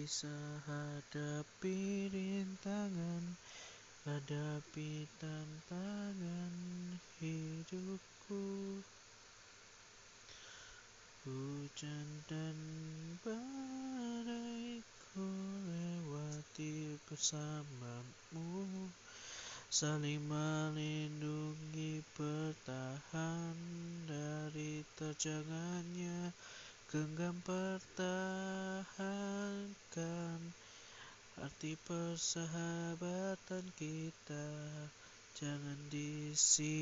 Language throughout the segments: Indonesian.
bisa hadapi rintangan Hadapi tantangan hidupku. Hujan dan badai ku lewati bersamamu. Saling melindungi bertahan dari terjangannya Genggam pertahankan arti persahabatan kita. Jangan disiakan,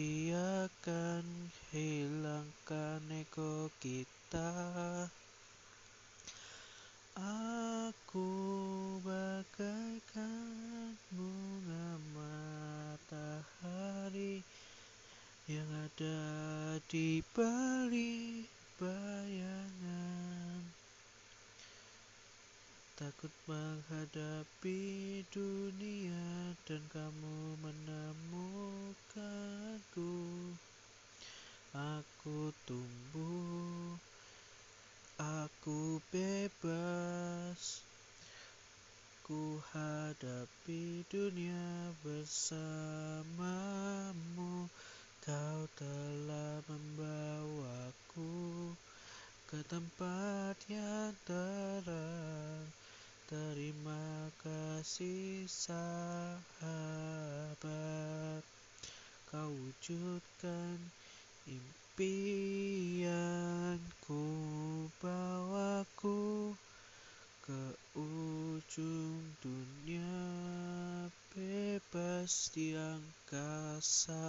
hilangkan ego kita. Aku bagaikan bunga matahari Yang ada di balik bayangan Takut menghadapi dunia dan kamu menemukanku. Aku tumbuh, aku bebas. Ku hadapi dunia bersamamu. Kau telah membawaku ke tempat yang terang Terima kasih sahabat. Kau wujudkan impianku Bawaku ke ujung dunia Bebas di angkasa